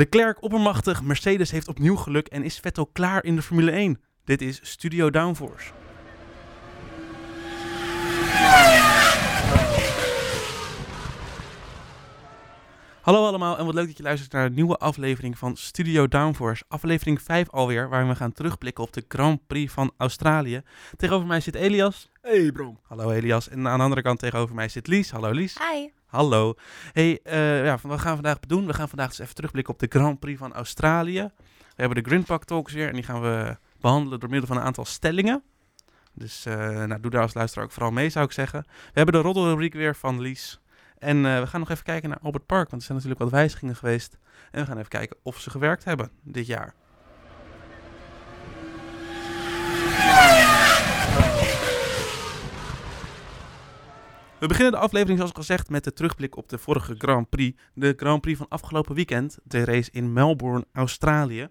Leclerc oppermachtig, Mercedes heeft opnieuw geluk en is Vettel klaar in de Formule 1. Dit is Studio Downforce. Hallo allemaal en wat leuk dat je luistert naar een nieuwe aflevering van Studio Downforce. Aflevering 5 alweer, waarin we gaan terugblikken op de Grand Prix van Australië. Tegenover mij zit Elias. Hey Bram. Hallo Elias. En aan de andere kant tegenover mij zit Lies. Hallo Lies. Hi. Hallo. Hey, eh, ja, wat gaan we vandaag doen? We gaan vandaag eens even terugblikken op de Grand Prix van Australië. We hebben de Grindpak Talks weer en die gaan we behandelen door middel van een aantal stellingen. Dus eh, nou, doe daar als luisteraar ook vooral mee, zou ik zeggen. We hebben de roddelrubriek weer van Lies. En eh, we gaan nog even kijken naar Albert Park, want er zijn natuurlijk wat wijzigingen geweest. En we gaan even kijken of ze gewerkt hebben dit jaar. We beginnen de aflevering zoals gezegd met de terugblik op de vorige Grand Prix. De Grand Prix van afgelopen weekend, de race in Melbourne, Australië.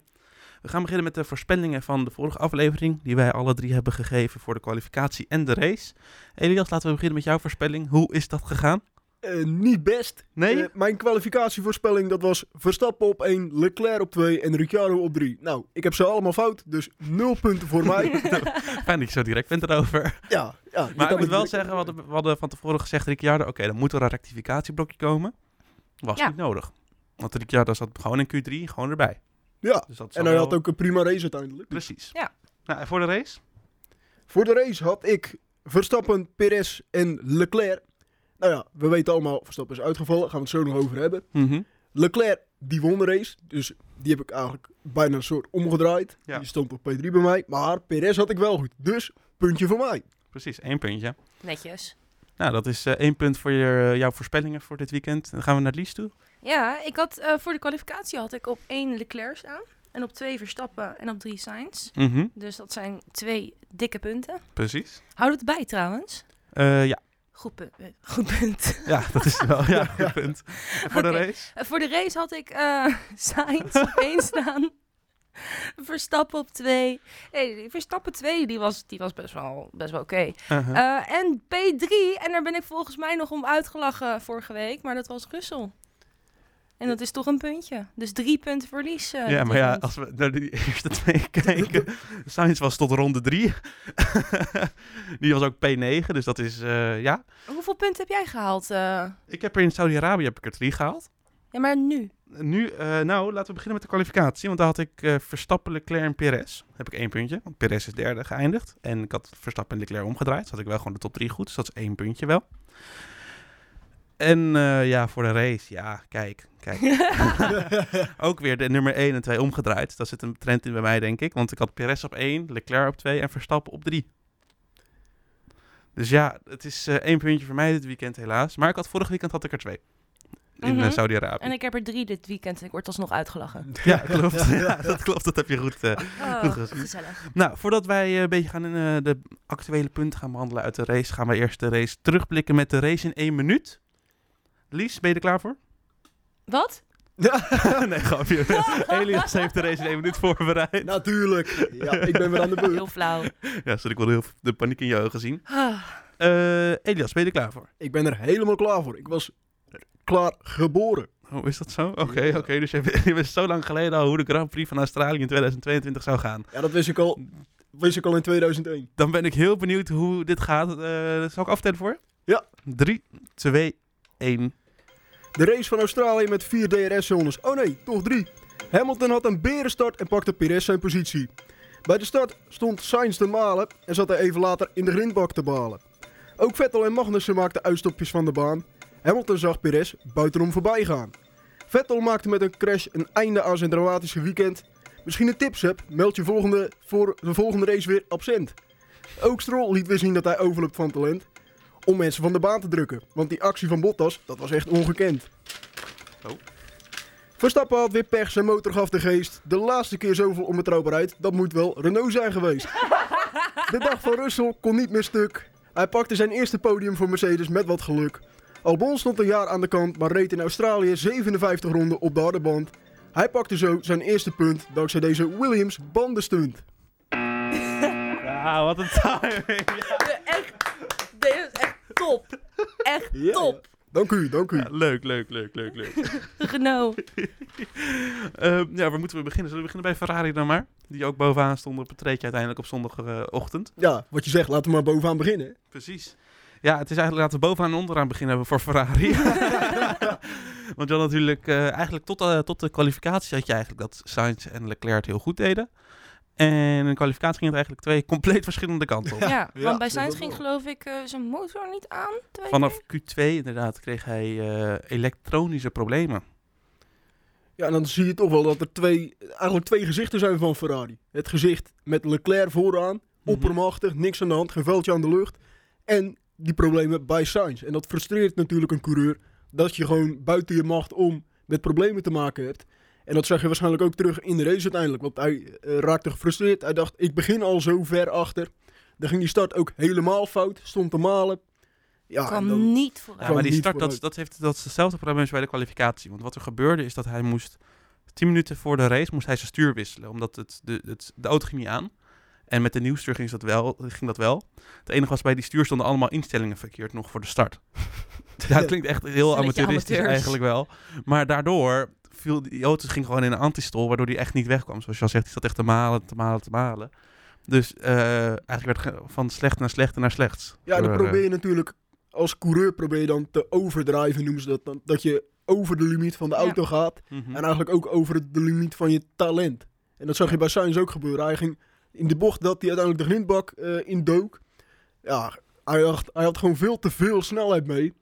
We gaan beginnen met de voorspellingen van de vorige aflevering, die wij alle drie hebben gegeven voor de kwalificatie en de race. Elias, laten we beginnen met jouw voorspelling. Hoe is dat gegaan? Eh, niet best. Nee? Eh, mijn kwalificatievoorspelling dat was Verstappen op 1, Leclerc op 2 en Ricciardo op 3. Nou, ik heb ze allemaal fout, dus 0 punten voor mij. Fijn dat je zo direct bent erover. Ja, ja. Maar ik moet wel direct- zeggen, we hadden, we hadden van tevoren gezegd, Ricciardo, oké, dan moet er een rectificatieblokje komen. Was Ja. niet nodig. Want Ricciardo zat gewoon in Q3, gewoon erbij. Ja, Dus dat en hij had ook een prima race uiteindelijk. Precies. Ja. Nou, en voor de race? Voor de race had ik Verstappen, Perez en Leclerc. Nou ja, we weten allemaal, Verstappen is uitgevallen, gaan we het zo nog over hebben. Mhm. Leclerc, die won de race, dus die heb ik eigenlijk bijna een soort omgedraaid. Ja. Die stond op P3 bij mij, maar Perez had ik wel goed. Dus, puntje voor mij. Precies, één puntje. Netjes. Nou, dat is eh, één punt voor je, jouw voorspellingen voor dit weekend. Dan gaan we naar Lies toe. Ja, ik had eh, voor de kwalificatie had ik op 1 Leclerc staan. En op 2 Verstappen en op 3 Sainz. Mhm. Dus dat zijn twee dikke punten. Precies. Houd het bij trouwens. Eh, ja. Goed, eh, goed punt. ja, dat is wel ja, goed punt. En voor de race? Eh, voor de race had ik eh Sainz op 1 staan. Verstappen op 2. Hey, die Verstappen 2 die was, die was best wel, best wel oké. Uh-huh. En P3, en daar ben ik volgens mij nog om uitgelachen vorige week, maar dat was Russell. En dat is toch een puntje. Dus drie punten verlies. eh, ja, maar ja, als we naar die eerste twee kijken. Sainz was tot ronde drie. die was ook P9, dus dat is, eh, ja. Hoeveel punten heb jij gehaald? eh? Ik heb er in Saudi-Arabië heb ik er drie gehaald. Ja, maar nu. Nu, nou, laten we beginnen met de kwalificatie. Want daar had ik Verstappen, Leclerc en Perez. Heb ik één puntje. Want Perez is derde geëindigd. En ik had Verstappen en Leclerc omgedraaid. Dus had ik wel gewoon de top drie goed. Dus dat is één puntje wel. En eh, ja, voor de race. Ja, kijk. kijk. Ook weer de nummer 1 en 2 omgedraaid. Daar zit een trend in bij mij, denk ik. Want ik had Perez op 1, Leclerc op 2 en Verstappen op 3. Dus ja, het is eh, één puntje voor mij dit weekend helaas. Maar ik had vorig weekend had ik er twee. In eh, Mhm. Saudi-Arabië. En ik heb er drie dit weekend en ik word alsnog uitgelachen. Ja, klopt. Ja, dat klopt. Dat heb je goed. eh. Oh, Goed gezien. gezellig. Nou, voordat wij eh, een beetje gaan in eh, de actuele punten gaan behandelen uit de race, gaan we eerst de race terugblikken met de race in één minuut. Lies, ben je er klaar voor? Wat? nee, grapje. Elias heeft de race in één minuut voorbereid. Natuurlijk. Ja, ik ben weer aan de beurt. Heel flauw. Ja, sorry, ik wilde heel de paniek in je ogen zien. Ah, Eh, Elias, ben je er klaar voor? Ik ben er helemaal klaar voor. Ik was klaar geboren. Oh, is dat zo? Oké, Ja. oké. Dus je, je wist zo lang geleden al hoe de Grand Prix van Australië in 2022 zou gaan. Ja, dat wist ik al, wist ik al in 2001. Dan ben ik heel benieuwd hoe dit gaat. Eh zal ik aftellen voor? Ja. 3, 2, 1. De race van Australië met vier DRS-zones. Oh nee, toch drie. Hamilton had een berenstart en pakte Perez zijn positie. Bij de start stond Sainz te malen en zat hij even later in de grindbak te balen. Ook Vettel en Magnussen maakten uitstopjes van de baan. Hamilton zag Perez buitenom voorbij gaan. Vettel maakte met een crash een einde aan zijn dramatische weekend. Misschien een tips hebt, meld je volgende, voor de volgende race weer absent. Ook Stroll liet weer zien dat hij overloopt van talent. Om mensen van de baan te drukken. Want die actie van Bottas, dat was echt ongekend. Oh. Verstappen had weer pech, zijn motor gaf de geest. De laatste keer zoveel onbetrouwbaarheid, dat moet wel Renault zijn geweest. De dag van Russell kon niet meer stuk. Hij pakte zijn eerste podium voor Mercedes met wat geluk. Albon stond een jaar aan de kant, maar reed in Australië 57 ronden op de harde band. Hij pakte zo zijn eerste punt dankzij deze Williams bandenstunt. Ja, wat een timing. echt, dit is echt top. Echt top. Dank u, dank u. Ja, leuk, leuk, leuk, leuk, leuk. Renault. Ehm, ja, waar moeten we beginnen? Zullen we beginnen bij Ferrari dan maar? Die ook bovenaan stond op het treetje uiteindelijk op zondagochtend. Ja, wat je zegt, laten we maar bovenaan beginnen. Precies. Ja, het is eigenlijk laten we bovenaan en onderaan beginnen voor Ferrari. Want je had natuurlijk eh, eigenlijk tot, eh, tot de kwalificatie had je eigenlijk dat Sainz en Leclerc het heel goed deden. En in de kwalificatie ging het eigenlijk twee compleet verschillende kanten op. Ja, Ja, want bij Sainz ging geloof ik eh, zijn motor niet aan. twee Vanaf Q2 inderdaad kreeg hij eh, elektronische problemen. Ja, en dan zie je toch wel dat er twee, eigenlijk twee gezichten zijn van Ferrari. Het gezicht met Leclerc vooraan, Mhm. oppermachtig, niks aan de hand, geen veldje aan de lucht. En die problemen bij Sainz. En dat frustreert natuurlijk een coureur dat je gewoon buiten je macht om met problemen te maken hebt. En dat zag je waarschijnlijk ook terug in de race uiteindelijk. Want hij eh, raakte gefrustreerd. Hij dacht, ik begin al zo ver achter. Dan ging die start ook helemaal fout. Stond te malen. Ja, kwam dan- niet Ja, vooruit. Kwam maar die start, dat, dat, heeft, dat is hetzelfde probleem als bij de kwalificatie. Want wat er gebeurde is dat hij moest 10 minuten voor de race moest hij zijn stuur wisselen. Omdat het, de, het, de auto ging niet aan. En met de nieuwstuur ging dat wel. Ging dat wel. Het enige was bij die stuur stonden allemaal instellingen verkeerd nog voor de start. ja, het klinkt echt heel amateuristisch amateurs. eigenlijk wel. Maar daardoor viel die auto ging gewoon in een antistol, waardoor die echt niet wegkwam. Zoals je al zegt, die zat echt te malen, te malen, te malen. Dus eh, eigenlijk werd van slecht naar slechter naar slechts. Ja, en dan probeer je natuurlijk als coureur probeer je dan te overdrijven, noemen ze dat. Dan, dat je over de limiet van de Ja. auto gaat. mhm. En eigenlijk ook over de limiet van je talent. En dat zag je bij Sainz ook gebeuren. Hij ging in de bocht dat hij uiteindelijk de grindbak eh in dook. Ja, hij had, hij had gewoon veel te veel snelheid mee.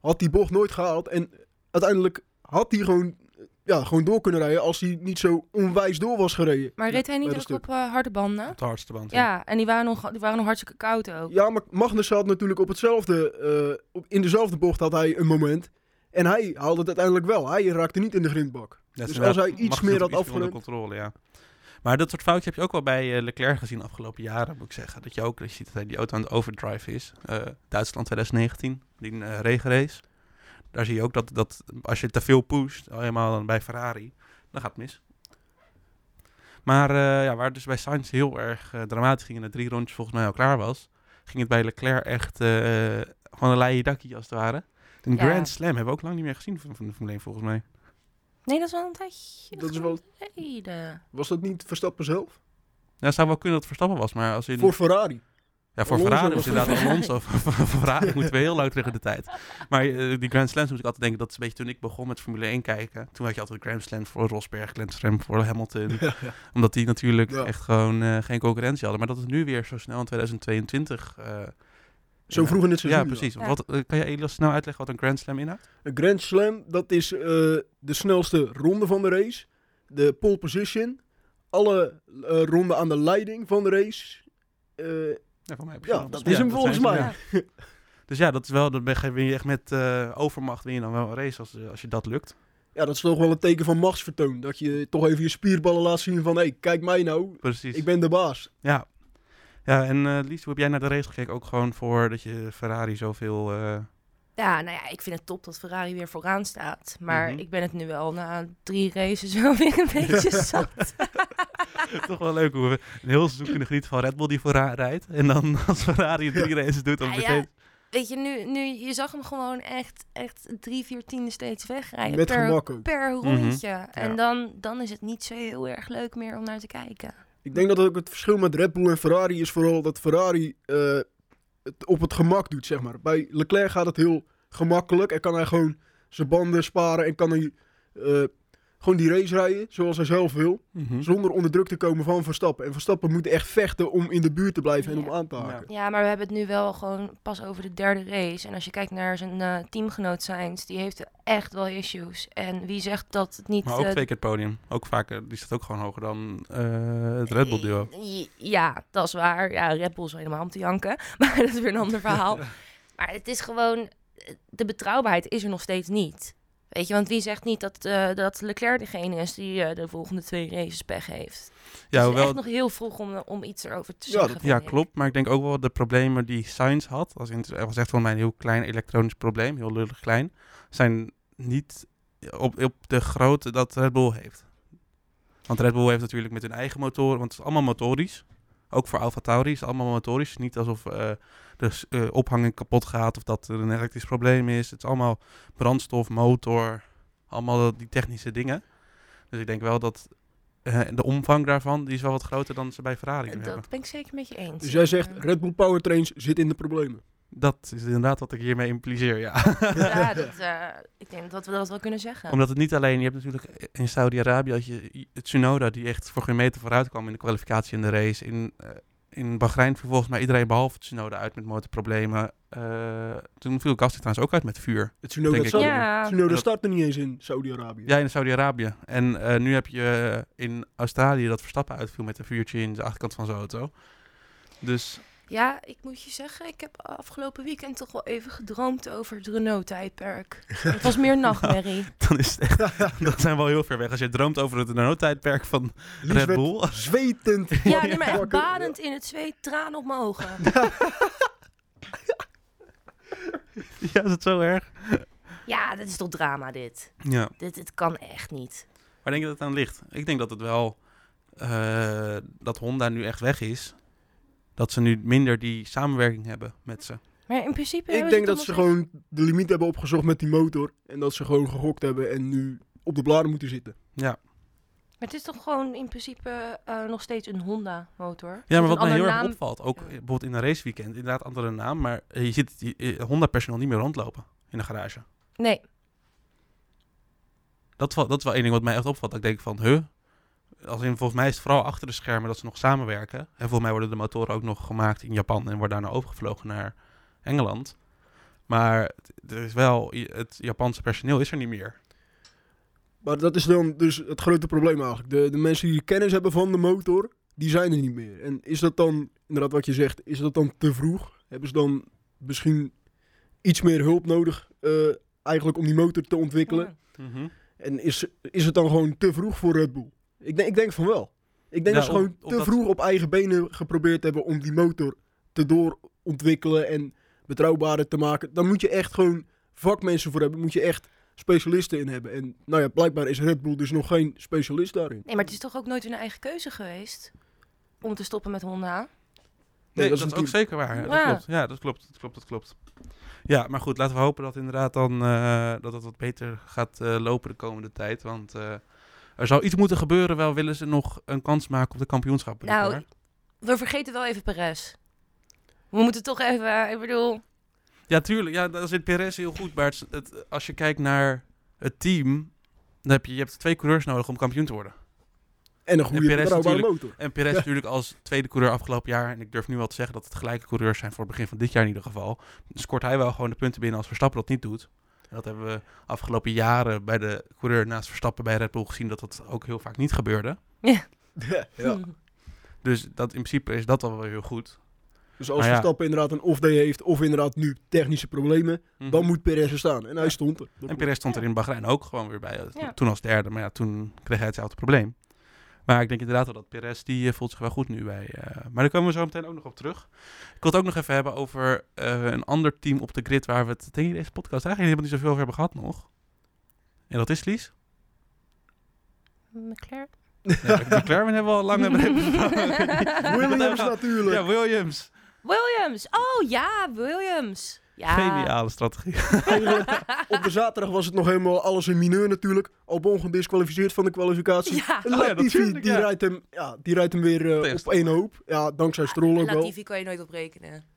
Had die bocht nooit gehaald. En uiteindelijk had hij gewoon, ja, gewoon door kunnen rijden als hij niet zo onwijs door was gereden. Maar reed hij niet ook op eh, harde banden? Op de hardste band. Ja, en die waren, nog, die waren nog hartstikke koud ook. Ja, maar Magnus had natuurlijk op hetzelfde, eh, op, in dezelfde bocht had hij een moment. En hij haalde het uiteindelijk wel. Hij raakte niet in de grindbak. Ja, Dus als hij iets meer had iets onder controle, ja. Maar dat soort foutjes heb je ook wel bij eh, Leclerc gezien de afgelopen jaren, moet ik zeggen. Dat je ook dat je ziet dat hij die auto aan het overdrive is. Eh, Duitsland 2019, die regenrace. Daar zie je ook dat, dat als je te veel pusht, al helemaal dan bij Ferrari, dan gaat het mis. Maar eh, ja, waar het dus bij Sainz heel erg eh, dramatisch ging en de drie rondjes volgens mij al klaar was, ging het bij Leclerc echt eh van een leien dakkie als het ware. Een Ja. Grand Slam hebben we ook lang niet meer gezien van, van de Formule 1 volgens mij. Nee, dat is wel een tijdje Dat is wel, geleden. was dat niet Verstappen zelf? Ja, het zou wel kunnen dat het Verstappen was, maar als in... Voor Ferrari. Ja, voor Alonso Ferrari was was het. inderdaad Alonso. voor voor Ferrari moeten we heel lang terug in de tijd. Maar eh, die Grand Slams moet ik altijd denken, dat is een beetje toen ik begon met Formule 1 kijken. Toen had je altijd Grand Slam voor Rosberg, Grand Slam voor Hamilton. Omdat die natuurlijk Ja. echt gewoon eh, geen concurrentie hadden. Maar dat is nu weer zo snel in 2022. eh, Zo vroeg in het seizoen. Ja, precies. Ja. Wat, kan je Elias snel uitleggen wat een Grand Slam inhoudt? Een Grand Slam, dat is eh, de snelste ronde van de race. De pole position. Alle eh, ronden aan de leiding van de race. Ja, voor mij heb je Ja, wel. dat is hem volgens mij. Dus ja, dat is wel, dan ben je- echt met eh, overmacht win je dan wel een race als, eh, als je dat lukt. ja, dat is toch wel een teken van machtsvertoon. Dat je toch even je spierballen laat zien van... Hé, hey, kijk mij nou. Precies. Ik ben de baas. Ja. Ja, en eh Lies, hoe heb jij naar de race gekeken? Ook gewoon voor dat je Ferrari zoveel... Ja, nou ja, ik vind het top dat Ferrari weer vooraan staat. Maar Mhm. ik ben het nu wel na drie races wel weer een beetje zat. toch wel leuk hoe we een heel seizoen kunnen genieten van Red Bull die vooraan rijdt. En dan als Ferrari drie races doet, dan meteen... ja, weet je, nu, nu, je zag hem gewoon echt, echt drie, vier tienden steeds wegrijden. Met per, gemak ook. per Mhm. rondje. Ja. En dan, dan is het niet zo heel erg leuk meer om naar te kijken. Ik denk dat ook het verschil met Red Bull en Ferrari is vooral dat Ferrari eh, op het gemak doet, zeg maar. Bij Leclerc gaat het heel gemakkelijk en kan hij gewoon zijn banden sparen en kan hij eh, gewoon die race rijden zoals hij zelf wil. Mhm. Zonder onder druk te komen van Verstappen. En Verstappen moet echt vechten om in de buurt te blijven en om aan te haken. Ja, maar we hebben het nu wel gewoon pas over de derde race. En als je kijkt naar zijn eh, teamgenoot Sainz, die heeft echt wel issues. En wie zegt dat het niet... Maar ook eh, twee keer het podium. Ook vaker, die staat ook gewoon hoger dan eh, het Red Bull duo. Ja, dat is waar. Ja, Red Bull is helemaal om te janken. Maar dat is weer een ander verhaal. Maar het is gewoon... De betrouwbaarheid is er nog steeds niet. Weet je, want wie zegt niet dat, eh, dat Leclerc degene is die eh, de volgende twee races pech heeft? Ja, het is hoewel, echt nog heel vroeg om, om iets erover te Ja, zeggen. dat- ja, klopt. Maar ik denk ook wel de problemen die Sainz had. Als in, het was echt voor mij een heel klein elektronisch probleem. Heel lullig klein. Zijn niet op, op de grootte dat Red Bull heeft. Want Red Bull heeft natuurlijk met hun eigen motoren... Want het is allemaal motorisch. Ook voor Alfa Tauri is het allemaal motorisch. Niet alsof eh, de eh, ophanging kapot gaat of dat er een elektrisch probleem is. Het is allemaal brandstof, motor, allemaal die technische dingen. Dus ik denk wel dat eh, de omvang daarvan, die is wel wat groter dan ze bij Ferrari hebben. Dat ben ik zeker met je eens. Dus jij zegt, Red Bull Powertrains zit in de problemen. Dat is inderdaad wat ik hiermee impliceer, ja. ja, dat, eh, ik denk dat we dat wel kunnen zeggen. Omdat het niet alleen, je hebt natuurlijk in Saudi-Arabië had je het Tsunoda die echt voor geen meter vooruit kwam in de kwalificatie en de race. In, eh, in Bahrein viel volgens mij iedereen behalve Tsunoda uit met motorproblemen. Eh, toen viel Gasly trouwens ook uit met vuur. Tsunoda, Denk ik start, ook. Ja. Tsunoda startte niet eens in Saudi-Arabië. Ja, in Saudi-Arabië. En eh, nu heb je in Australië dat Verstappen uitviel met een vuurtje in de achterkant van zijn auto. Dus Ja, ik moet je zeggen, ik heb afgelopen weekend toch wel even gedroomd over het Renault-tijdperk. Het was meer nachtmerrie. dan is het echt, dat zijn we wel heel ver weg. Als je droomt over het Renault-tijdperk van Red Bull. Zwetend. Ja, nee, maar echt badend in het zweet, tranen op mijn ogen. ja, is het zo erg? Ja, dat is toch drama dit. Ja. Dit, dit kan echt niet. Waar denk je dat het aan ligt? Ik denk dat het wel eh, dat Honda nu echt weg is. Dat ze nu minder die samenwerking hebben met ze. Maar in principe... Ik denk dat ze gewoon de limiet hebben opgezocht met die motor. En dat ze gewoon gegokt hebben en nu op de bladen moeten zitten. Ja, Maar het is toch gewoon in principe eh, nog steeds een Honda-motor? ja maar wat mij heel erg opvalt, ook Ja. bijvoorbeeld in een raceweekend, inderdaad andere naam, maar eh, je ziet die, eh, Honda-personeel niet meer rondlopen in de garage. Nee, Dat, dat is wel één ding wat mij echt opvalt. Dat ik denk van, huh? Als in, volgens mij is het vooral achter de schermen dat ze nog samenwerken. En volgens mij worden de motoren ook nog gemaakt in Japan en worden daarna overgevlogen naar Engeland. Maar het- er is wel, het Japanse personeel is er niet meer. Maar dat is dan dus het grote probleem eigenlijk. De, de mensen die kennis hebben van de motor, die zijn er niet meer. En is dat dan, inderdaad wat je zegt, is dat dan te vroeg? Hebben ze dan misschien iets meer hulp nodig eh, eigenlijk om die motor te ontwikkelen? Ja. En is, is het dan gewoon te vroeg voor Red Bull? Ik denk, ik denk van wel. Ik denk Ja, dat ze gewoon op- op te dat- vroeg op eigen benen geprobeerd hebben om die motor te doorontwikkelen en betrouwbaarder te maken. Dan moet je echt gewoon vakmensen voor hebben. Moet je echt specialisten in hebben. En nou ja, blijkbaar is Red Bull dus nog geen specialist daarin. Nee, maar het is toch ook nooit hun eigen keuze geweest om te stoppen met Honda? Nee, dat, dat is is ook zeker waar. Ja, dat klopt. Ja, dat klopt. Dat klopt, dat klopt. Ja, maar goed, laten we hopen dat inderdaad dan eh, dat het wat beter gaat eh, lopen de komende tijd. Want eh, er zou iets moeten gebeuren, wel willen ze nog een kans maken op de kampioenschap. Nou. We vergeten wel even Perez. We moeten toch even, ik bedoel... Ja, tuurlijk. Ja, dat zit Perez heel goed. Maar het, het- als je kijkt naar het team, dan heb je, je hebt twee coureurs nodig om kampioen te worden. En een goede Perez natuurlijk. motor. En Perez Ja. natuurlijk als tweede coureur afgelopen jaar. En ik durf nu wel te zeggen dat het gelijke coureurs zijn voor het begin van dit jaar in ieder geval. Scoort hij wel gewoon de punten binnen als Verstappen dat niet doet. En dat hebben we afgelopen jaren bij de coureur naast Verstappen bij Red Bull gezien dat dat ook heel vaak niet gebeurde. Ja. hm. Dus dat, in principe is dat wel weer heel goed. Dus als ja. Verstappen inderdaad een off-day heeft of inderdaad nu technische problemen, dan moet Perez er staan. En hij Ja. stond er. Mhm. En. Perez stond er in Bahrein ook gewoon weer bij. Ja. Toen als derde, maar ja, toen kreeg hij hetzelfde probleem. Maar ik denk inderdaad wel dat Perez, die eh, voelt zich wel goed nu bij. eh, maar daar komen we zo meteen ook nog op terug. Ik wil het ook nog even hebben over eh, een ander team op de grid waar we het denk ik, deze podcast eigenlijk helemaal niet zoveel over hebben gehad nog. En dat is Lies. McLaren? Ja, McLaren hebben we al lang hebben Williams natuurlijk. Ja, Williams. Williams! Oh ja, Williams! Ja. Geniale strategie. Op de zaterdag was het nog helemaal alles in mineur natuurlijk. Albon gedisqualificeerd van de kwalificatie. Ja. En Oh ja, Latifi, die, ja. rijdt hem, ja, die rijdt hem weer eh, op één hoop. Ja, dankzij Stroll ook wel. Latifi kan je nooit op rekenen.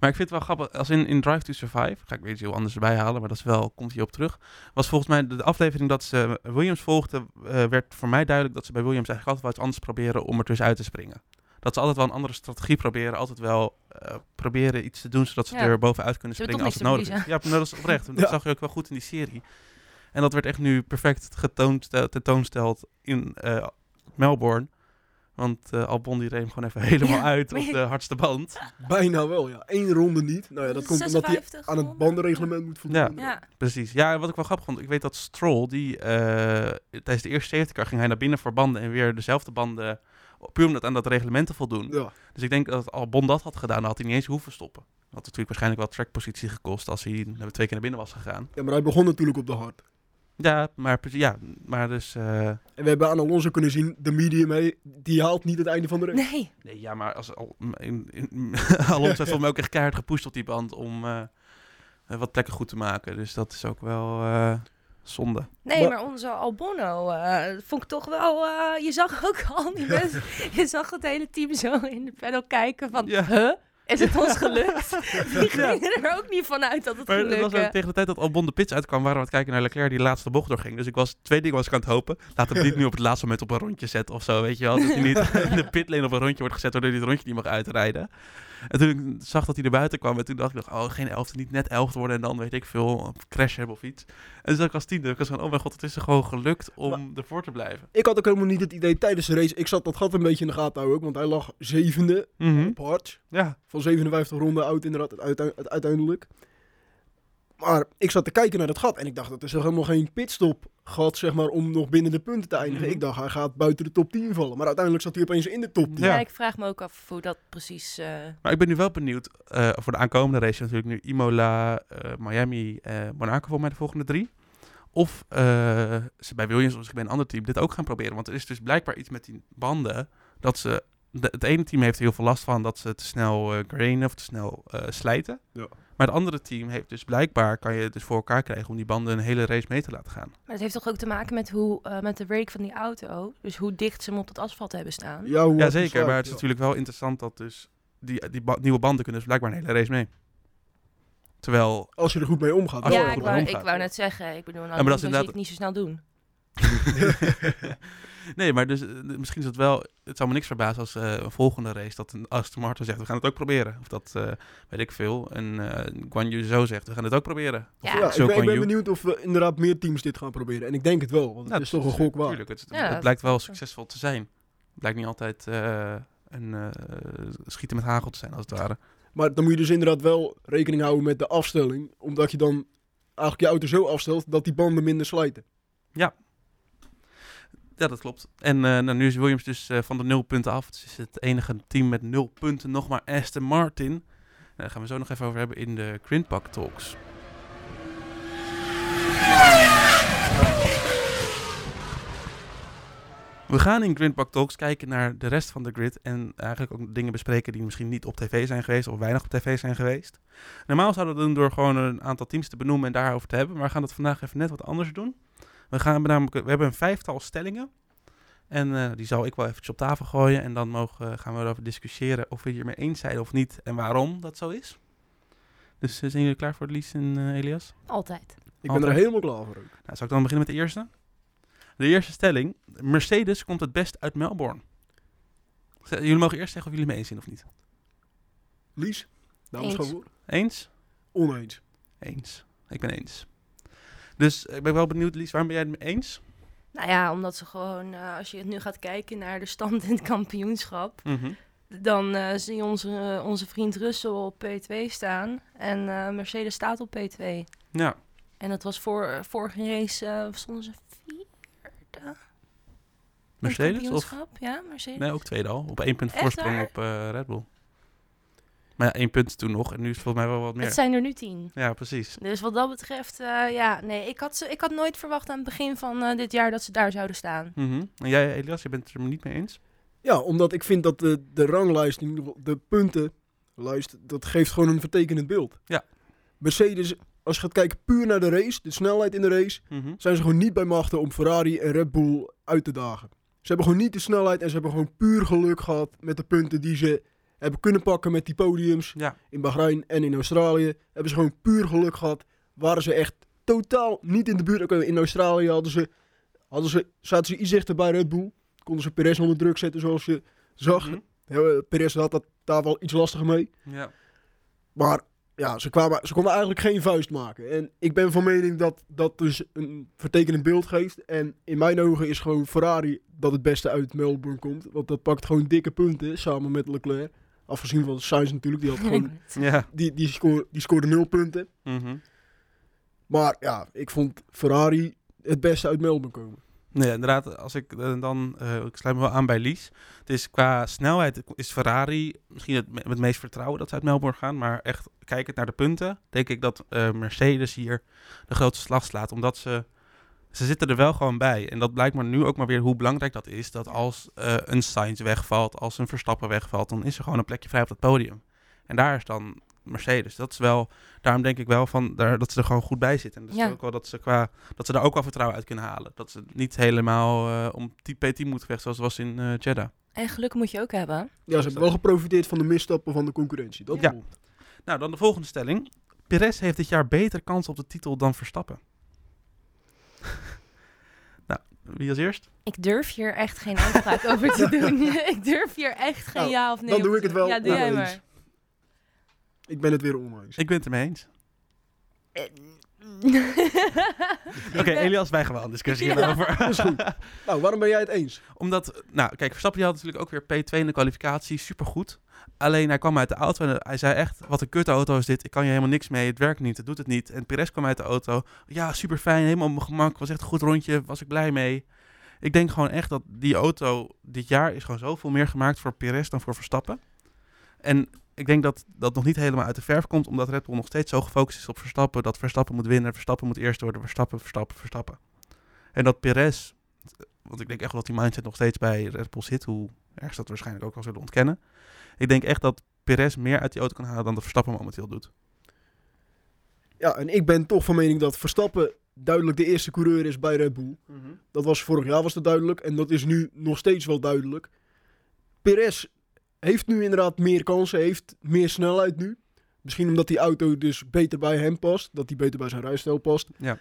Maar ik vind het wel grappig, als in, in Drive to Survive, ga ik weer iets heel anders erbij halen, maar dat is wel, komt hier op terug. Was volgens mij de, aflevering dat ze Williams volgden, eh, werd voor mij duidelijk dat ze bij Williams eigenlijk altijd wel iets anders proberen om er tussenuit te springen. Dat ze altijd wel een andere strategie proberen, altijd wel eh, proberen iets te doen zodat ze Ja. er bovenuit kunnen springen als het nodig is. Ja, dat is oprecht. Dat Ja. zag je ook wel goed in die serie. En dat werd echt nu perfect getoond, tentoonsteld in eh, Melbourne. Want eh Albon die reed hem gewoon even helemaal Ja. uit op de hardste band. Bijna wel, ja. Eén ronde niet. Nou ja, dat komt omdat hij 56 aan het bandenreglement moet voldoen. Ja. Ja. Precies. Ja, en wat ik wel grappig vond, ik weet dat Stroll, die eh, tijdens de eerste safety car ging hij naar binnen voor banden en weer dezelfde banden, puur om dat aan dat reglement te voldoen. Ja. Dus ik denk dat Albon dat had gedaan, dan had hij niet eens hoeven stoppen. Dat had natuurlijk waarschijnlijk wel trackpositie gekost als hij twee keer naar binnen was gegaan. ja, maar hij begon natuurlijk op de hard. Ja, maar, precies- ja, maar dus... eh, En we hebben aan Alonso kunnen zien, de medium, mee, die haalt niet het einde van de race. Nee, nee, ja, maar als, al, in, in, Alonso heeft volgens mij ook echt keihard gepusht op die band om eh, eh, wat plekken goed te maken. Dus dat is ook wel eh, zonde. nee, Maar- onze Albonno eh, vond ik toch wel... eh, je zag ook al die mensen... Je zag het hele team zo in de panel kijken van... Ja. Huh? Is het ons gelukt? Die gingen er ook niet vanuit dat het Maar het was ook tegen de tijd dat Albon de pits uitkwam, waren we aan het kijken naar Leclerc die de laatste bocht doorging. Dus ik was, twee dingen was ik aan het hopen. Laat hem niet nu op het laatste moment op een rondje zetten of zo, weet je wel. Dat hij niet in de pitlane op een rondje wordt gezet, waardoor hij het rondje niet mag uitrijden. En toen ik zag dat hij er buiten kwam, en toen dacht ik, nog, oh, geen elfde, niet net elfde worden en dan weet ik veel, crash hebben of iets. En toen zat ik als tiende, ik was van, oh mijn god, het is er gewoon gelukt om ervoor te blijven. Ik had ook helemaal niet het idee tijdens de race. Ik zat dat gat een beetje in de gaten houden ook, want hij lag zevende Mhm. op hard. Ja, Van 57 ronden oud inderdaad, uiteindelijk. Maar ik zat te kijken naar dat gat en ik dacht, dat is toch helemaal geen pitstop gat, zeg maar, om nog binnen de punten te eindigen. Mhm. Ik dacht, hij gaat buiten de top 10 vallen. Maar uiteindelijk zat hij opeens in de top 10. Ja. Ja. ik vraag me ook af hoe dat precies... eh, maar ik ben nu wel benieuwd eh, voor de aankomende race natuurlijk nu Imola, eh, Miami, eh Monaco voor mij de volgende drie. Of eh, ze bij Williams of bij een ander team dit ook gaan proberen. Want er is dus blijkbaar iets met die banden dat ze... De, het ene team heeft er heel veel last van dat ze te snel eh grainen of te snel eh, slijten. Ja. Maar het andere team heeft dus blijkbaar, kan je het dus voor elkaar krijgen om die banden een hele race mee te laten gaan. Maar het heeft toch ook te maken met, hoe, eh, met de brake van die auto? Dus hoe dicht ze hem op het asfalt hebben staan? Ja, hoe Ja, zeker. Maar het is ja. natuurlijk wel interessant dat dus die, die ba- nieuwe banden kunnen dus blijkbaar een hele race mee. Terwijl Als je er goed mee omgaat. Als je ja, er ik goed wou, mee ik omgaat, wou ja. net zeggen. Ik bedoel, nou, maar dat is ik inderdaad- niet zo snel doen. nee, maar dus, eh, misschien is het wel... Het zou me niks verbazen als eh, een volgende race dat een Aston Martin zegt, we gaan het ook proberen. Of dat, eh, weet ik veel, en eh Guan Yu zo zegt, we gaan het ook proberen. Ja. Ja, zo ik ben, ik benieuwd of we inderdaad meer teams dit gaan proberen. En ik denk het wel, want het Nou, is toch een gok waard. Tuurlijk, het, Ja, het blijkt wel succesvol te zijn. Het blijkt niet altijd eh, een eh, schieten met hagel te zijn, als het ware. Maar dan moet je dus inderdaad wel rekening houden met de afstelling. Omdat je dan eigenlijk je auto zo afstelt dat die banden minder slijten. Ja, dat klopt. En eh, nou, nu is Williams dus eh, van de nul punten af. Het is het enige team met nul punten. Nog maar Aston Martin. Daar gaan we zo nog even over hebben in de Grindpak Talks. We gaan in Grindpak Talks kijken naar de rest van de grid. En eigenlijk ook dingen bespreken die misschien niet op tv zijn geweest. Of weinig op tv zijn geweest. Normaal zouden we dat doen door gewoon een aantal teams te benoemen en daarover te hebben. Maar we gaan dat vandaag even net wat anders doen. We, gaan namelijk, we hebben een vijftal stellingen. En eh, die zal ik wel eventjes op tafel gooien. En dan mogen, gaan we erover discussiëren of we het hiermee eens zijn of niet. En waarom dat zo is. Dus eh, zijn jullie klaar voor Lies en eh, Elias? Altijd. Ik ben er helemaal klaar voor ook. Nou, zal ik dan beginnen met de eerste? De eerste stelling. Mercedes komt het best uit Melbourne. Z- Jullie mogen eerst zeggen of jullie het mee eens zijn of niet. Lies? Dames voor. Eens? Oneens. Eens. Ik ben eens. Dus ik ben wel benieuwd, Lies, waarom ben jij het mee eens? Nou ja, omdat ze gewoon, eh, als je het nu gaat kijken naar de stand in het kampioenschap, Mhm. dan eh, zie je onze, onze vriend Russell op P2 staan en eh, Mercedes staat op P2. Ja. En dat was voor vorige race, stonden ze vierde Mercedes? Of, kampioenschap. Ja, Mercedes. nee, ook tweede al. Op één punt Echt voorsprong waar? op Red Bull. Maar ja, één punt toen nog. En nu is het volgens mij wel wat meer. Het zijn er nu tien. Ja, precies. Dus wat dat betreft, eh, ja, nee, ik had, ze, ik had nooit verwacht aan het begin van eh, dit jaar dat ze daar zouden staan. Mhm. En jij, Elias, je bent het er niet mee eens? Ja, omdat ik vind dat de, de ranglijst, in ieder geval de puntenlijst, dat geeft gewoon een vertekenend beeld. Ja. Mercedes, als je gaat kijken puur naar de race, de snelheid in de race, Mhm. zijn ze gewoon niet bij machten om Ferrari en Red Bull uit te dagen. Ze hebben gewoon niet de snelheid en ze hebben gewoon puur geluk gehad met de punten die ze hebben kunnen pakken met die podiums. Ja. In Bahrein en in Australië hebben ze gewoon puur geluk gehad. Waren ze echt totaal niet in de buurt. Oké, In Australië hadden ze, hadden ze, zaten ze iets dichter bij Red Bull. Konden ze Perez onder druk zetten zoals je zag. Ja, Perez had dat daar wel iets lastiger mee. Ja. Maar ja, ze, kwamen, ze konden eigenlijk geen vuist maken. En ik ben van mening dat dat dus een vertekenend beeld geeft. En in mijn ogen is gewoon Ferrari dat het beste uit Melbourne komt. Want dat pakt gewoon dikke punten samen met Leclerc. Afgezien van Sainz natuurlijk, die, had gewoon, Ja. die, die, scoorde, die scoorde nul punten. Mhm. Maar ja, ik vond Ferrari het beste uit Melbourne komen. Nee, inderdaad, als ik eh, dan, eh, ik sluit me wel aan bij Lies. Het is qua snelheid is Ferrari misschien het, me- het meest vertrouwen dat ze uit Melbourne gaan. Maar echt kijkend naar de punten, denk ik dat eh, Mercedes hier de grootste slag slaat. Omdat ze ze zitten er wel gewoon bij. En dat blijkt maar nu ook maar weer hoe belangrijk dat is. Dat als eh, een Sainz wegvalt, als een Verstappen wegvalt, dan is er gewoon een plekje vrij op het podium. En daar is dan Mercedes. Dat is wel, daarom denk ik wel van daar, dat ze er gewoon goed bij zitten. En dat, is Ja. ook wel dat ze qua dat ze daar ook wel vertrouwen uit kunnen halen. Dat ze niet helemaal eh, om die P10 moeten vechten zoals het was in eh Jeddah. En geluk moet je ook hebben. Ja, ze hebben wel geprofiteerd van de misstappen van de concurrentie. Dat Ja. Nou, dan de volgende stelling. Perez heeft dit jaar beter kans op de titel dan Verstappen. Wie als eerst? Ik durf hier echt geen uitspraak over te doen. ik durf hier echt geen Nou, ja of nee dan doe ik het wel Ja, doe jij maar. Ik ben het weer oneens. Ik ben het ermee eens. Oké, Elias, wij gaan wel een discussie Ja. hierover. Is goed. Nou, waarom ben jij het eens? Omdat, nou, kijk, Verstappen die had natuurlijk ook weer P2 in de kwalificatie, supergoed. Alleen hij kwam uit de auto en hij zei echt, wat een kutauto is dit, ik kan je helemaal niks mee, het werkt niet, het doet het niet. En Perez kwam uit de auto, ja, super fijn, helemaal op mijn gemak, was echt een goed rondje, was ik blij mee. Ik denk gewoon echt dat die auto dit jaar is gewoon zoveel meer gemaakt voor Perez dan voor Verstappen. En ik denk dat dat nog niet helemaal uit de verf komt, omdat Red Bull nog steeds zo gefocust is op Verstappen, dat Verstappen moet winnen, Verstappen moet eerst worden, Verstappen, Verstappen, Verstappen. En dat Perez, want ik denk echt dat die mindset nog steeds bij Red Bull zit, hoe erg ze dat waarschijnlijk ook wel zullen ontkennen. Ik denk echt dat Perez meer uit die auto kan halen dan de Verstappen momenteel doet. Ja, en ik ben toch van mening dat Verstappen duidelijk de eerste coureur is bij Red Bull. Dat was vorig jaar was dat duidelijk en dat is nu nog steeds wel duidelijk. Perez heeft nu inderdaad meer kansen, heeft meer snelheid nu. Misschien omdat die auto dus beter bij hem past, dat die beter bij zijn rijstijl past. Ja.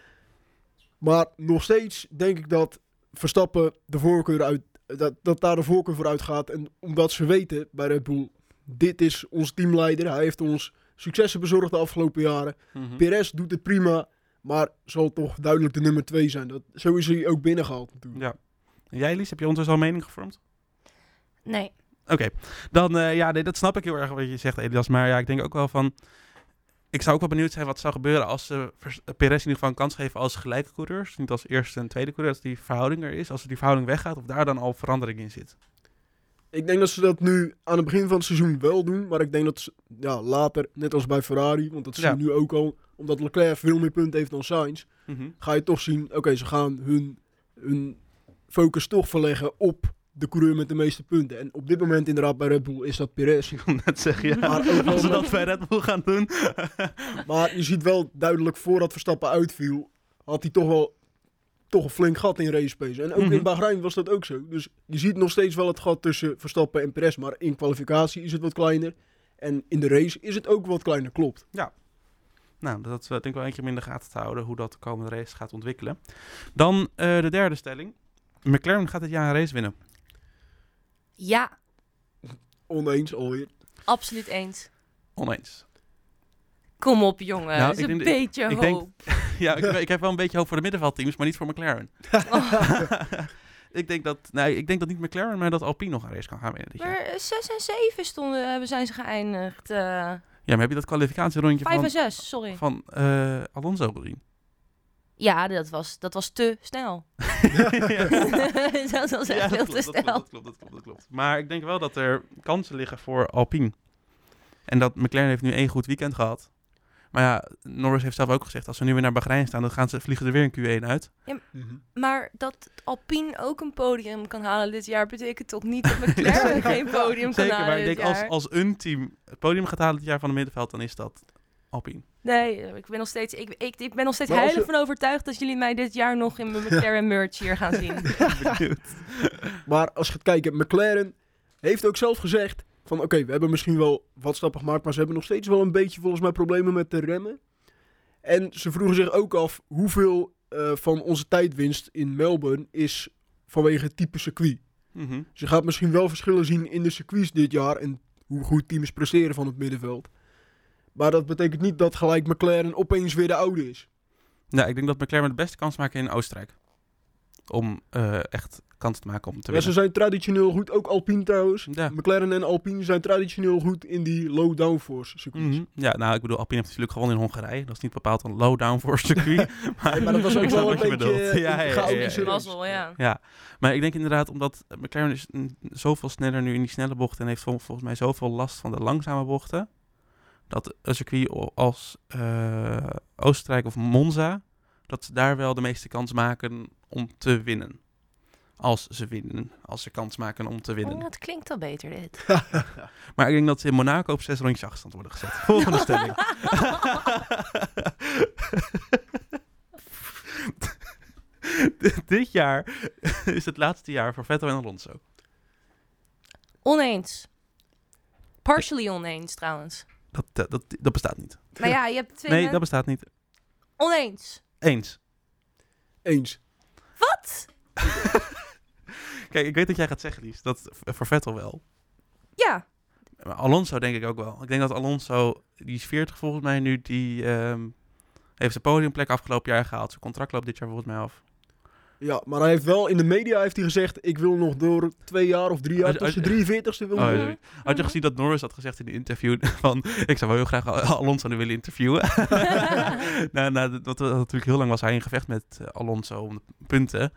Maar nog steeds denk ik dat Verstappen de voorkeur uit, dat, dat daar de voorkeur voor uitgaat. En omdat ze weten bij Red Bull, dit is onze teamleider. Hij heeft ons successen bezorgd de afgelopen jaren. Perez doet het prima, maar zal toch duidelijk de nummer 2 zijn. Dat, zo is hij ook binnengehaald natuurlijk. Ja. En jij, Lies, heb je ondertussen al een mening gevormd? nee. Oké, dan eh, ja, nee, dat snap ik heel erg wat je zegt, Elias. Maar ja, ik denk ook wel van. Ik zou ook wel benieuwd zijn wat zou gebeuren als ze Perez in ieder geval een kans geven als gelijke coureurs. Niet als eerste en tweede coureur, als die verhouding er is. Als die verhouding weggaat, of daar dan al verandering in zit. Ik denk dat ze dat nu aan het begin van het seizoen wel doen. Maar ik denk dat ze ja, later, net als bij Ferrari, want dat zie Ja. je nu ook al, omdat Leclerc veel meer punten heeft dan Sainz, Mhm. ga je toch zien, oké, ze gaan hun, hun focus toch verleggen op de coureur met de meeste punten. En op dit moment inderdaad bij Red Bull is dat Perez. Ik wil net zeggen, ja. Maar als we met- dat bij Red Bull gaan doen. Maar je ziet wel duidelijk voordat Verstappen uitviel, had hij toch wel toch een flink gat in race pace. En ook Mhm. in Bahrein was dat ook zo. Dus je ziet nog steeds wel het gat tussen Verstappen en Perez. Maar in kwalificatie is het wat kleiner. En in de race is het ook wat kleiner, klopt. Nou, dat eh, denk ik wel eentje om in de gaten te houden hoe dat de komende race gaat ontwikkelen. Dan eh, de derde stelling. McLaren gaat dit jaar een race winnen. Ja, Oneens alweer. absoluut eens. Oneens. Kom op, jongen. Nou, Dat is ik een denk- beetje ik hoop. denk- ja, ik, ik heb wel een beetje hoop voor de middenveldteams, maar niet voor McLaren. ik, denk dat, nee, ik denk dat niet McLaren, maar dat Alpine nog een race kan gaan winnen dit jaar. maar 6 en 7 stonden, hebben zijn ze geëindigd. eh Ja, maar heb je dat kwalificatierondje 5 en van, 6, sorry. van eh, Alonso gezien? Ja, dat was, dat was te snel. dat was echt Ja, veel dat te klopt, dat klopt, snel. dat klopt, dat klopt, dat klopt. Maar ik denk wel dat er kansen liggen voor Alpine. En dat McLaren heeft nu één goed weekend gehad. Maar ja, Norris heeft zelf ook gezegd, als we nu weer naar Bahrein staan, dan gaan ze, vliegen er weer een Q1 uit. Maar dat Alpine ook een podium kan halen dit jaar, betekent toch niet dat McLaren geen podium kan Zeker, halen maar ik denk als, als een team het podium gaat halen dit jaar van het middenveld, dan is dat Alpine. Nee, ik ben nog steeds, ik, ik, ik ben nog steeds heilig je- van overtuigd dat jullie mij dit jaar nog in mijn McLaren merch hier gaan zien. Maar als je gaat kijken, McLaren heeft ook zelf gezegd van oké, we hebben misschien wel wat stappen gemaakt, maar ze hebben nog steeds wel een beetje volgens mij problemen met de remmen. En ze vroegen zich ook af hoeveel eh, van onze tijdwinst in Melbourne is vanwege het type circuit. Mhm. Je gaat misschien wel verschillen zien in de circuits dit jaar en hoe goed teams presteren van het middenveld. Maar dat betekent niet dat gelijk McLaren opeens weer de oude is. Nou, ik denk dat McLaren de beste kans maken in Oostenrijk. Om eh, echt kans te maken om te Ja, ze winnen. zijn traditioneel goed, ook Alpine trouwens. Ja. McLaren en Alpine zijn traditioneel goed in die low downforce circuits. Mhm. Ja, nou, ik bedoel, Alpine heeft natuurlijk gewonnen in Hongarije. Dat is niet bepaald een low-down voor circuit. maar, Nee, maar dat was ook wel wat een je beetje Ja, ja, ja, chaotische ja, ja. race. Mazzel, ja. Ja, maar ik denk inderdaad, omdat McLaren is zoveel sneller nu in die snelle bochten en heeft vol- volgens mij zoveel last van de langzame bochten, dat een circuit als eh, Oostenrijk of Monza dat ze daar wel de meeste kans maken om te winnen. Als ze winnen. Als ze kans maken om te winnen. Oh, het klinkt al beter dit. Maar ik denk dat ze in Monaco op zes rondjes achterstand worden gezet. Volgende stelling. Dit- Dit jaar is het laatste jaar voor Vettel en Alonso. Oneens. Partially oneens trouwens. Dat, eh, dat, dat bestaat niet. Maar ja, je hebt twee Nee, men- dat bestaat niet. Oneens. Eens. Eens. Wat? Kijk, ik weet dat jij gaat zeggen, Lies, dat v- voor Vettel wel. Ja. Maar Alonso denk ik ook wel. Ik denk dat Alonso, die is 40 volgens mij nu, die ehm, heeft zijn podiumplek afgelopen jaar gehaald. Zijn contract loopt dit jaar volgens mij af. Ja, maar hij heeft wel in de media heeft hij gezegd: ik wil nog door twee jaar of drie jaar Uit- tot zijn uit- 43ste wil Oh. Had je gezien dat Norris had gezegd in de interview van, ik zou wel heel graag Al- Alonso willen interviewen. nou, nou, dat, dat, natuurlijk heel lang was hij in gevecht met eh, Alonso om de punten.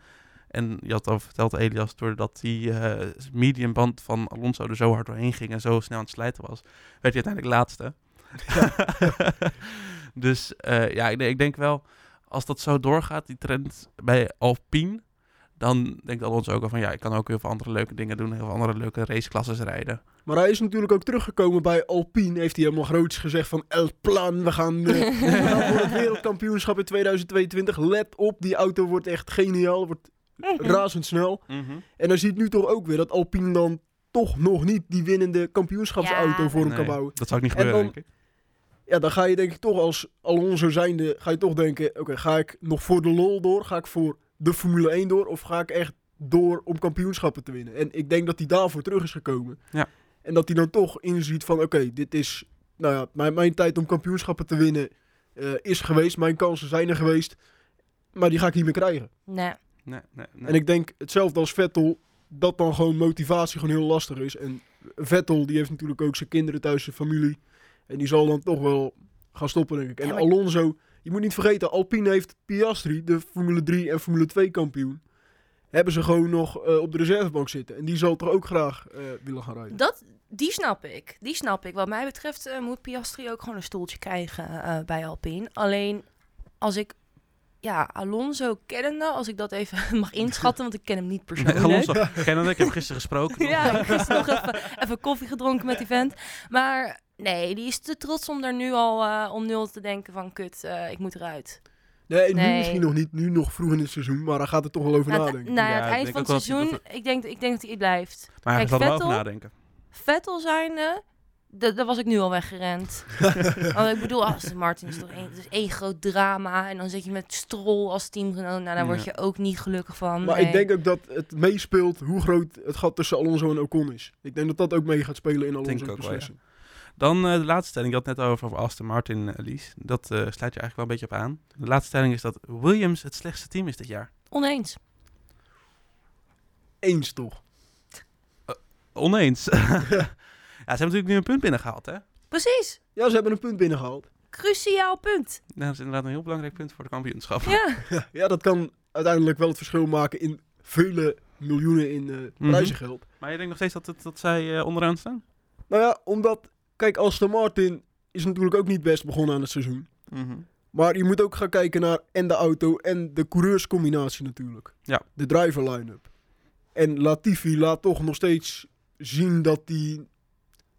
En je had al verteld, Elias, doordat die eh mediumband van Alonso er zo hard doorheen ging en zo snel aan het slijten was, werd hij uiteindelijk laatste. dus eh, ja, ik, ik denk wel, als dat zo doorgaat, die trend bij Alpine, dan denkt Alonso ook wel van, ja, ik kan ook heel veel andere leuke dingen doen, heel veel andere leuke raceklasses rijden. Maar hij is natuurlijk ook teruggekomen bij Alpine. Heeft hij helemaal groots gezegd van El Plan, we gaan, eh, we gaan voor het wereldkampioenschap in 2022. Let op, die auto wordt echt geniaal, wordt razendsnel. En dan ziet nu toch ook weer dat Alpine dan toch nog niet die winnende kampioenschapsauto Ja, voor hem Nee, kan bouwen. Dat zou ook niet En gebeuren, dan- denk ik. Ja, dan ga je denk ik toch als Alonso zijnde, ga je toch denken, oké, ga ik nog voor de lol door? Ga ik voor de Formule 1 door? Of ga ik echt door om kampioenschappen te winnen? En ik denk dat hij daarvoor terug is gekomen. Ja. En dat hij dan toch inziet van, oké, dit is, nou ja, mijn, mijn tijd om kampioenschappen te winnen eh, is geweest. Mijn kansen zijn er geweest. Maar die ga ik niet meer krijgen. Nee. Nee, nee, nee. En ik denk hetzelfde als Vettel, dat dan gewoon motivatie gewoon heel lastig is. En Vettel, die heeft natuurlijk ook zijn kinderen thuis, zijn familie. En die zal dan toch wel gaan stoppen, denk ik. En Ja, maar- Alonso, je moet niet vergeten, Alpine heeft Piastri, de Formule 3 en Formule 2 kampioen. Hebben ze gewoon nog eh, op de reservebank zitten. En die zal toch ook graag eh, willen gaan rijden. Dat, die snap ik. Die snap ik. Wat mij betreft eh, moet Piastri ook gewoon een stoeltje krijgen eh, bij Alpine. Alleen als ik ja, Alonso kennende, als ik dat even mag inschatten, want ik ken hem niet Nee, persoonlijk. Alonso, ken hem, ik heb gisteren gesproken. Ja, ik heb gisteren nog even, even koffie gedronken met die vent. Maar nee, die is te trots om daar nu al eh, om nul te denken van kut, eh, ik moet eruit. Nee, nu Nee. misschien nog niet. Nu nog vroeg in het seizoen. Maar daar gaat het toch wel over Nou, nadenken. nou ja, Ja, het ik eind van het dat- seizoen, ik denk, ik denk dat hij blijft. Maar hij Kijk, zal er wel over nadenken. Vettel zijnde, da- daar was ik nu al weggerend. Want ik bedoel, Aston Martin is toch één, het is één groot drama. En dan zit je met Stroll als teamgenoot. Nou, daar word je ook niet gelukkig van. Maar Nee. ik denk ook dat het meespeelt hoe groot het gat tussen Alonso en Ocon is. Ik denk dat dat ook mee gaat spelen in Alonso's ik ook wel, beslissing. Dan eh, de laatste stelling, je had het net over, over Aston Martin, eh, Lies. Dat eh, sluit je eigenlijk wel een beetje op aan. De laatste stelling is dat Williams het slechtste team is dit jaar. Oneens. Eens toch? Oneens. ja, ze hebben natuurlijk nu een punt binnengehaald, hè? Precies. Ja, ze hebben een punt binnengehaald. Cruciaal punt. Nou, dat is inderdaad een heel belangrijk punt voor de kampioenschap. Ja. Ja, dat kan uiteindelijk wel het verschil maken in vele miljoenen in eh Mhm. prijzengeld. Maar je denkt nog steeds dat, het, dat zij eh, onderaan staan? Nou ja, omdat, kijk, Aston Martin is natuurlijk ook niet best begonnen aan het seizoen. Mhm. Maar je moet ook gaan kijken naar en de auto en de coureurscombinatie natuurlijk. Ja. De driver line-up. En Latifi laat toch nog steeds zien dat hij,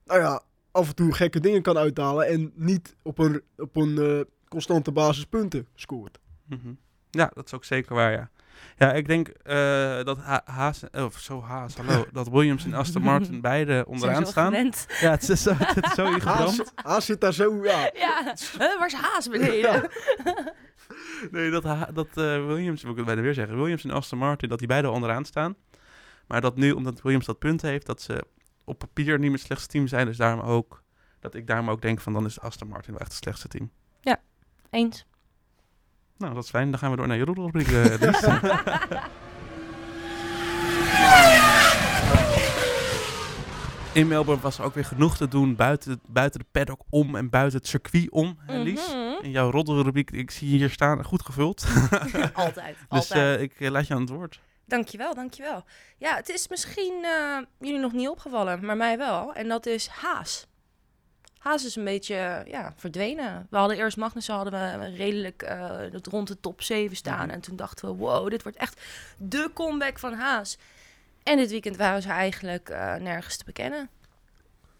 nou ja, af en toe gekke dingen kan uithalen. En niet op een, op een eh, constante basis punten scoort. Mhm. Ja, dat is ook zeker waar, ja. Ja, ik denk eh, dat Ha- Haas, of zo Haas, hallo, dat Williams en Aston Martin beide onderaan staan. gewend. Ja, het is zo, het is zo Haas. Haas zit daar zo, ja. Ja. Huh, waar is Haas beneden? Nee, dat, Ha- dat eh, Williams, moet ik het bijna weer zeggen, Williams en Aston Martin, dat die beide onderaan staan. Maar dat nu, omdat Williams dat punt heeft, dat ze op papier niet meer het slechtste team zijn. Dus daarom ook, dat ik daarom ook denk van, dan is Aston Martin wel echt het slechtste team. Eens. Nou, dat is fijn. Dan gaan we door naar je roddelrubriek, eh, Lies. In Melbourne was er ook weer genoeg te doen buiten, buiten de paddock om en buiten het circuit om, hè, Lies. Mhm. In jouw roddelrubriek, ik zie je hier staan, goed gevuld. Altijd. dus altijd. eh, ik eh, laat je aan het woord. Dankjewel, dankjewel. Ja, het is misschien eh, jullie nog niet opgevallen, maar mij wel. En dat is Haas. Haas is een beetje eh, ja, verdwenen. We hadden eerst Magnussen hadden we redelijk eh, het rond de top 7 staan. Mhm. En toen dachten we, wow, dit wordt echt de comeback van Haas. En dit weekend waren ze eigenlijk eh, nergens te bekennen.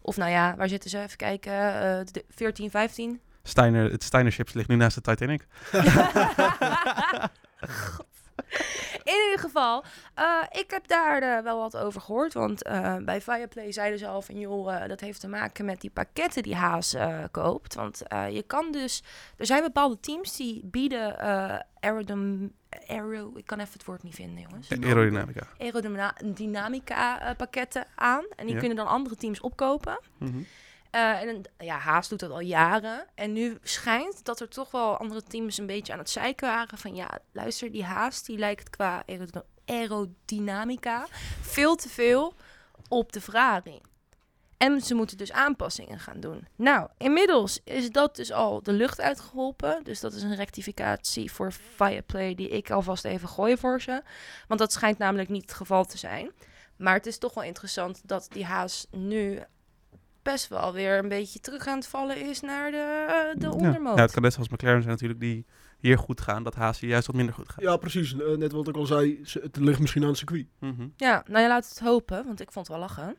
Of nou ja, waar zitten ze? Even kijken. eh, de 14, 15. Steiner, het Steiner Ships ligt nu naast de Titanic. In ieder geval, eh, ik heb daar eh, wel wat over gehoord. Want eh, bij Fireplay zeiden ze al van... joh, dat heeft te maken met die pakketten die Haas koopt. Want je kan dus... Er zijn bepaalde teams die bieden aerodym... Aero, ik kan even het woord niet vinden, jongens. Aerodynamica. Aerodynamica pakketten aan. En die Ja. kunnen dan andere teams opkopen. Mhm. Eh, en ja, Haas doet dat al jaren. En nu schijnt dat er toch wel andere teams een beetje aan het zeiken waren. Van ja, luister, die Haas die lijkt qua aerod- aerodynamica veel te veel op de Ferrari. En ze moeten dus aanpassingen gaan doen. Nou, inmiddels is dat dus al de lucht uitgeholpen. Dus dat is een rectificatie voor Fireplay die ik alvast even gooi voor ze. Want dat schijnt namelijk niet het geval te zijn. Maar het is toch wel interessant dat die Haas nu best wel weer een beetje terug aan het vallen is naar de, eh, de ondermoot. Ja, het kan net zoals McLaren zijn natuurlijk die hier goed gaan, dat Haas juist wat minder goed gaat. Ja, precies. Eh, net wat ik al zei, ze- het ligt misschien aan het circuit. Mhm. Ja, nou ja, laten we het hopen, want ik vond het wel lachen.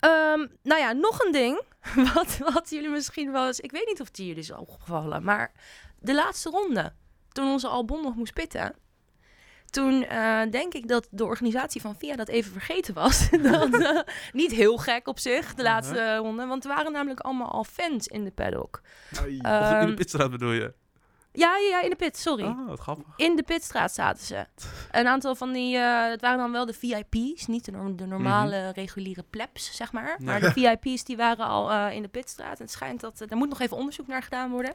Ehm, nou ja, nog een ding. Wat, wat jullie misschien wel eens... Ik weet niet of het jullie is opgevallen, maar de laatste ronde, toen onze Albon nog moest pitten... Toen eh, denk ik dat de organisatie van VIA dat even vergeten was. dat, eh, niet heel gek op zich, de laatste ronde. Want er waren namelijk allemaal al fans in de paddock. Of in Ehm, de pitstraat bedoel je? ja, ja, ja, in de pit, sorry. Ah, wat grappig. In de pitstraat zaten ze. Een aantal van die, eh, het waren dan wel de VIP's, niet de, norm- de normale reguliere plebs, zeg maar. Maar de VIP's die waren al in de pitstraat. En het schijnt dat, er moet nog even onderzoek naar gedaan worden.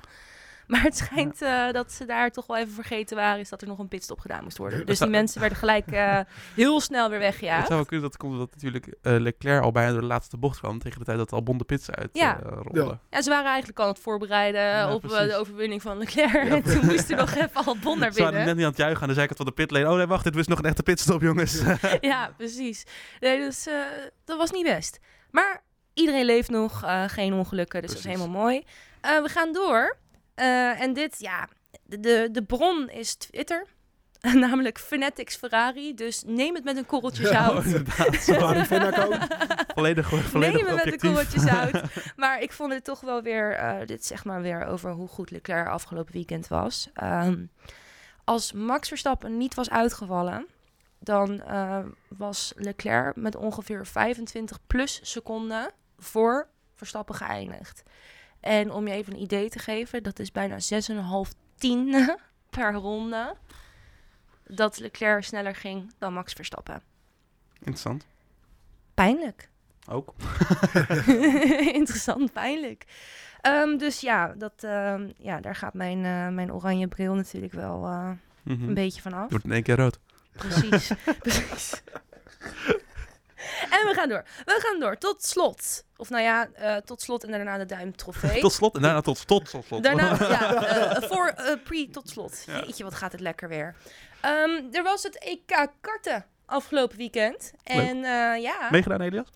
Maar het schijnt eh, dat ze daar toch wel even vergeten waren, is dat er nog een pitstop gedaan moest worden. Dus die zou- mensen werden gelijk eh, heel snel weer Het weggejaagd. zou wel kunnen dat komt omdat natuurlijk eh, Leclerc al bijna door de laatste bocht kwam tegen de tijd dat Albon de pits uit Ja. eh, rolde. Ja. Ja, ze waren eigenlijk al aan het voorbereiden Ja, op eh, precies. de overwinning van Leclerc. Ja. en toen moest er nog even Albon naar Ze waren binnen. net niet aan het juichen aan de zijkant van de pitlane. Oh nee, wacht, dit was nog een echte pitstop, jongens. ja, precies. Nee, dus eh, dat was niet best. Maar iedereen leeft nog, eh, geen ongelukken, dus dat is helemaal mooi. Eh, we gaan door. Eh, en dit, ja, de, de, de bron is Twitter. Namelijk Fanatics Ferrari. Dus neem het met een korreltje zout. Oh, inderdaad. Ferrari fan-account. volledig, volledig Neem het met een korreltje zout. Maar ik vond het toch wel weer, eh, dit zeg maar weer over hoe goed Leclerc afgelopen weekend was. Ehm, als Max Verstappen niet was uitgevallen, dan eh, was Leclerc met ongeveer 25 plus seconden voor Verstappen geëindigd. En om je even een idee te geven, dat is bijna 6,5 tiende per ronde dat Leclerc sneller ging dan Max Verstappen. Interessant. Pijnlijk. Ook. Interessant, pijnlijk. Ehm, dus ja, dat, ehm, ja, daar gaat mijn, eh, mijn oranje bril natuurlijk wel eh, Mhm. een beetje van af. Wordt in één keer rood. Precies, precies. En we gaan door. We gaan door tot slot. Of nou ja, eh, tot slot en daarna de duimtrofee. Tot slot en daarna tot, tot, tot slot. Daarna, ja, eh, voor eh, pre tot slot. Ja. Jeetje, wat gaat het lekker weer. Ehm, er was het EK karten afgelopen weekend. En ja... Meegedaan, Elias?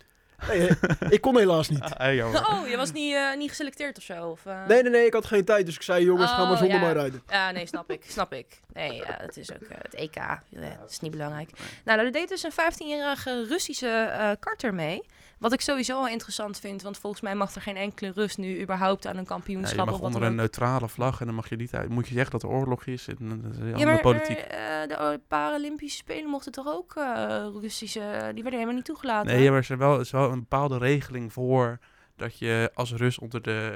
Nee, eh, ik kon helaas niet. Ah, jammer. Oh, je was niet, eh, niet geselecteerd of zo? Of, eh? Nee, nee, nee, ik had geen tijd, dus ik zei jongens, ga Oh, maar zonder ja. mij rijden. Ja, nee, snap ik. Snap ik. Nee, ja, het is ook eh, het EK. Ja, dat is niet belangrijk. Nou, er deed dus een 15-jarige Russische eh karter mee. Wat ik sowieso wel interessant vind, want volgens mij mag er geen enkele Rus nu überhaupt aan een Ja, kampioenschap je mag of wat onder een ook. neutrale vlag en dan mag je niet uit. Moet je zeggen dat er oorlog is en dan is het Ja, andere maar politiek. eh, de Paralympische Spelen mochten toch ook eh, Russische... Die werden helemaal niet toegelaten. Nee, maar er is wel, is wel een bepaalde regeling voor dat je als Rus onder de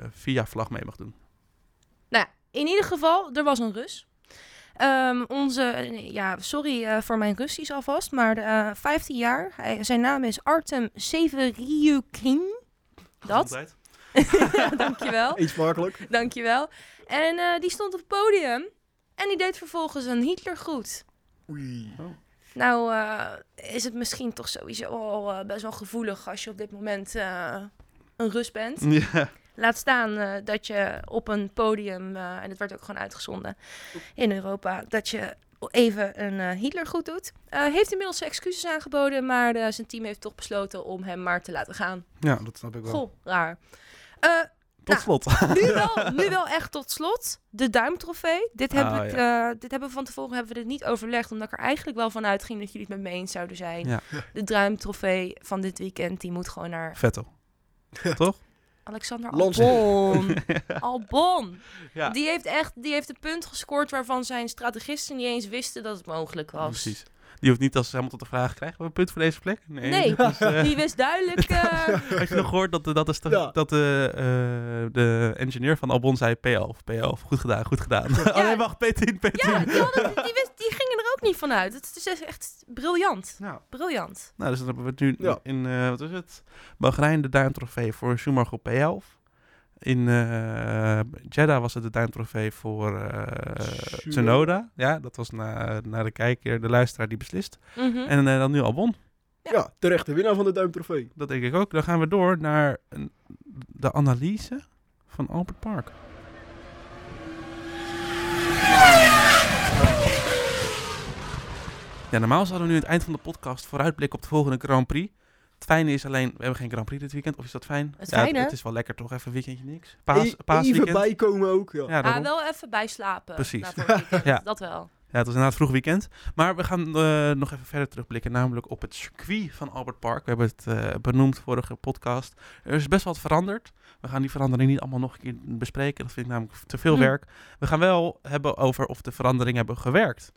eh, VIA-vlag mee mag doen. Nou, in ieder geval, er was een Rus. Ehm, onze, eh, ja, sorry eh, voor mijn Russisch alvast, maar de, eh, 15 jaar. Hij, zijn naam is Artem Severiukhin. Dat, dankjewel, Eet smakelijk. dankjewel. En eh, die stond op het podium en die deed vervolgens een Hitlergroet. Oei. Nou, eh, is het misschien toch sowieso al eh, best wel gevoelig als je op dit moment eh, een Rus bent. Ja. Laat staan eh, dat je op een podium, eh, en het werd ook gewoon uitgezonden in Europa, dat je even een eh, Hitler goed doet. Eh, heeft inmiddels zijn excuses aangeboden, maar eh, zijn team heeft toch besloten om hem maar te laten gaan. ja, dat snap ik wel. Goh, raar. Eh, Tot Nou, slot. nu, wel, nu wel echt tot slot. De duimtrofee. Dit, heb Ah, ik, eh, dit hebben we van tevoren hebben we dit niet overlegd. Omdat ik er eigenlijk wel van uitging dat jullie het met me eens zouden zijn. Ja. De duimtrofee van dit weekend die moet gewoon naar Vettel. Toch? Alexander Albon. Albon. Ja. Die heeft echt die heeft een punt gescoord waarvan zijn strategisten niet eens wisten dat het mogelijk was. Precies. Die hoeft niet als Hamilton te vragen, krijgen we een punt voor deze plek? Nee. Nee, Dus, eh, Die wist duidelijk. eh, Had je nog gehoord dat, de- dat, is de, Ja. dat de, eh, de engineer van Albon zei P11, P11, goed gedaan, goed gedaan. oh nee, wacht, P10, P10. ja, die, hadden, die, wist, die ook niet van uit. Het is echt briljant. Nou, Briljant. nou, dus dan hebben we het nu Ja. in, eh, wat is het? Bahrein de duimtrofee voor Schumacher op P11. In eh Jeddah was het de duimtrofee voor eh Tsunoda. Tsunoda. Ja, dat was na, naar de kijker, de luisteraar die beslist. Mhm. En eh, dan nu Albon. Ja, terecht de winnaar van de duimtrofee. Dat denk ik ook. Dan gaan we door naar de analyse van Albert Park. Ja, normaal zouden we nu aan het eind van de podcast vooruitblikken op de volgende Grand Prix. Het fijne is alleen, we hebben geen Grand Prix dit weekend. Of is dat fijn? Het ja, fijne? het is wel lekker toch? Even een weekendje niks. Paas, E- even paasweekend. bijkomen ook, ja. Ja, Ah, wel even bijslapen. Precies. Ja. Dat wel. Ja, het was inderdaad vroeg weekend. Maar we gaan eh, nog even verder terugblikken, namelijk op het circuit van Albert Park. We hebben het eh, benoemd vorige podcast. Er is best wat veranderd. We gaan die verandering niet allemaal nog een keer bespreken. Dat vind ik namelijk te veel Hm. werk. We gaan wel hebben over of de veranderingen hebben gewerkt.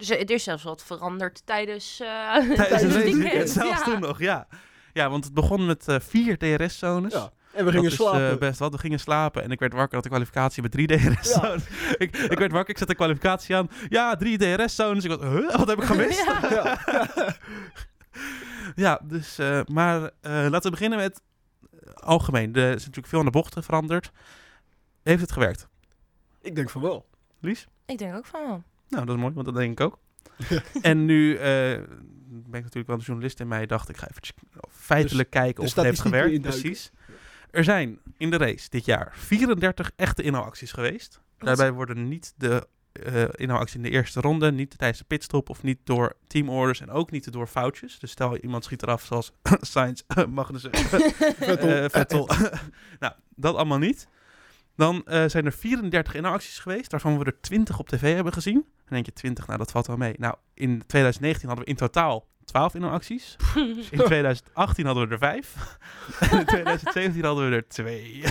Dus er is zelfs wat veranderd tijdens, eh Tijdens het weekend. zelfs Ja. toen nog, ja. Ja, want het begon met eh, vier DRS-zones. Ja. En we gingen dat is, eh, slapen. best wat. We gingen slapen en ik werd wakker. Had de kwalificatie met drie DRS-zones. ik, ik werd wakker, ik zet de kwalificatie aan. Ja, drie DRS-zones. Ik was, huh? wat heb ik gemist? Ja. ja. Dus, eh, maar eh, laten we beginnen met algemeen. Er is natuurlijk veel aan de bochten veranderd. Heeft het gewerkt? Ik denk van wel. Lies? Ik denk ook van wel. Nou, dat is mooi, want dat denk ik ook. en nu eh, ben ik natuurlijk wel de journalist in mij. Dacht ik ga even feitelijk kijken de of het heeft gewerkt. Precies. Er zijn in de race dit jaar 34 echte inhaalacties geweest. Daarbij worden niet de inhaalacties in de eerste ronde, niet tijdens de pitstop of niet door teamorders en ook niet door foutjes. Dus stel iemand schiet eraf zoals Sainz, Magnussen, Vettel. eh, Vettel. nou, dat allemaal niet. Dan zijn er 34 inhaalacties geweest, waarvan we er 20 op tv hebben gezien. Dan denk je 20, nou dat valt wel mee. Nou, in 2019 hadden we in totaal 12 inhaalacties. In 2018 hadden we er 5. en in 2017 hadden we er 2.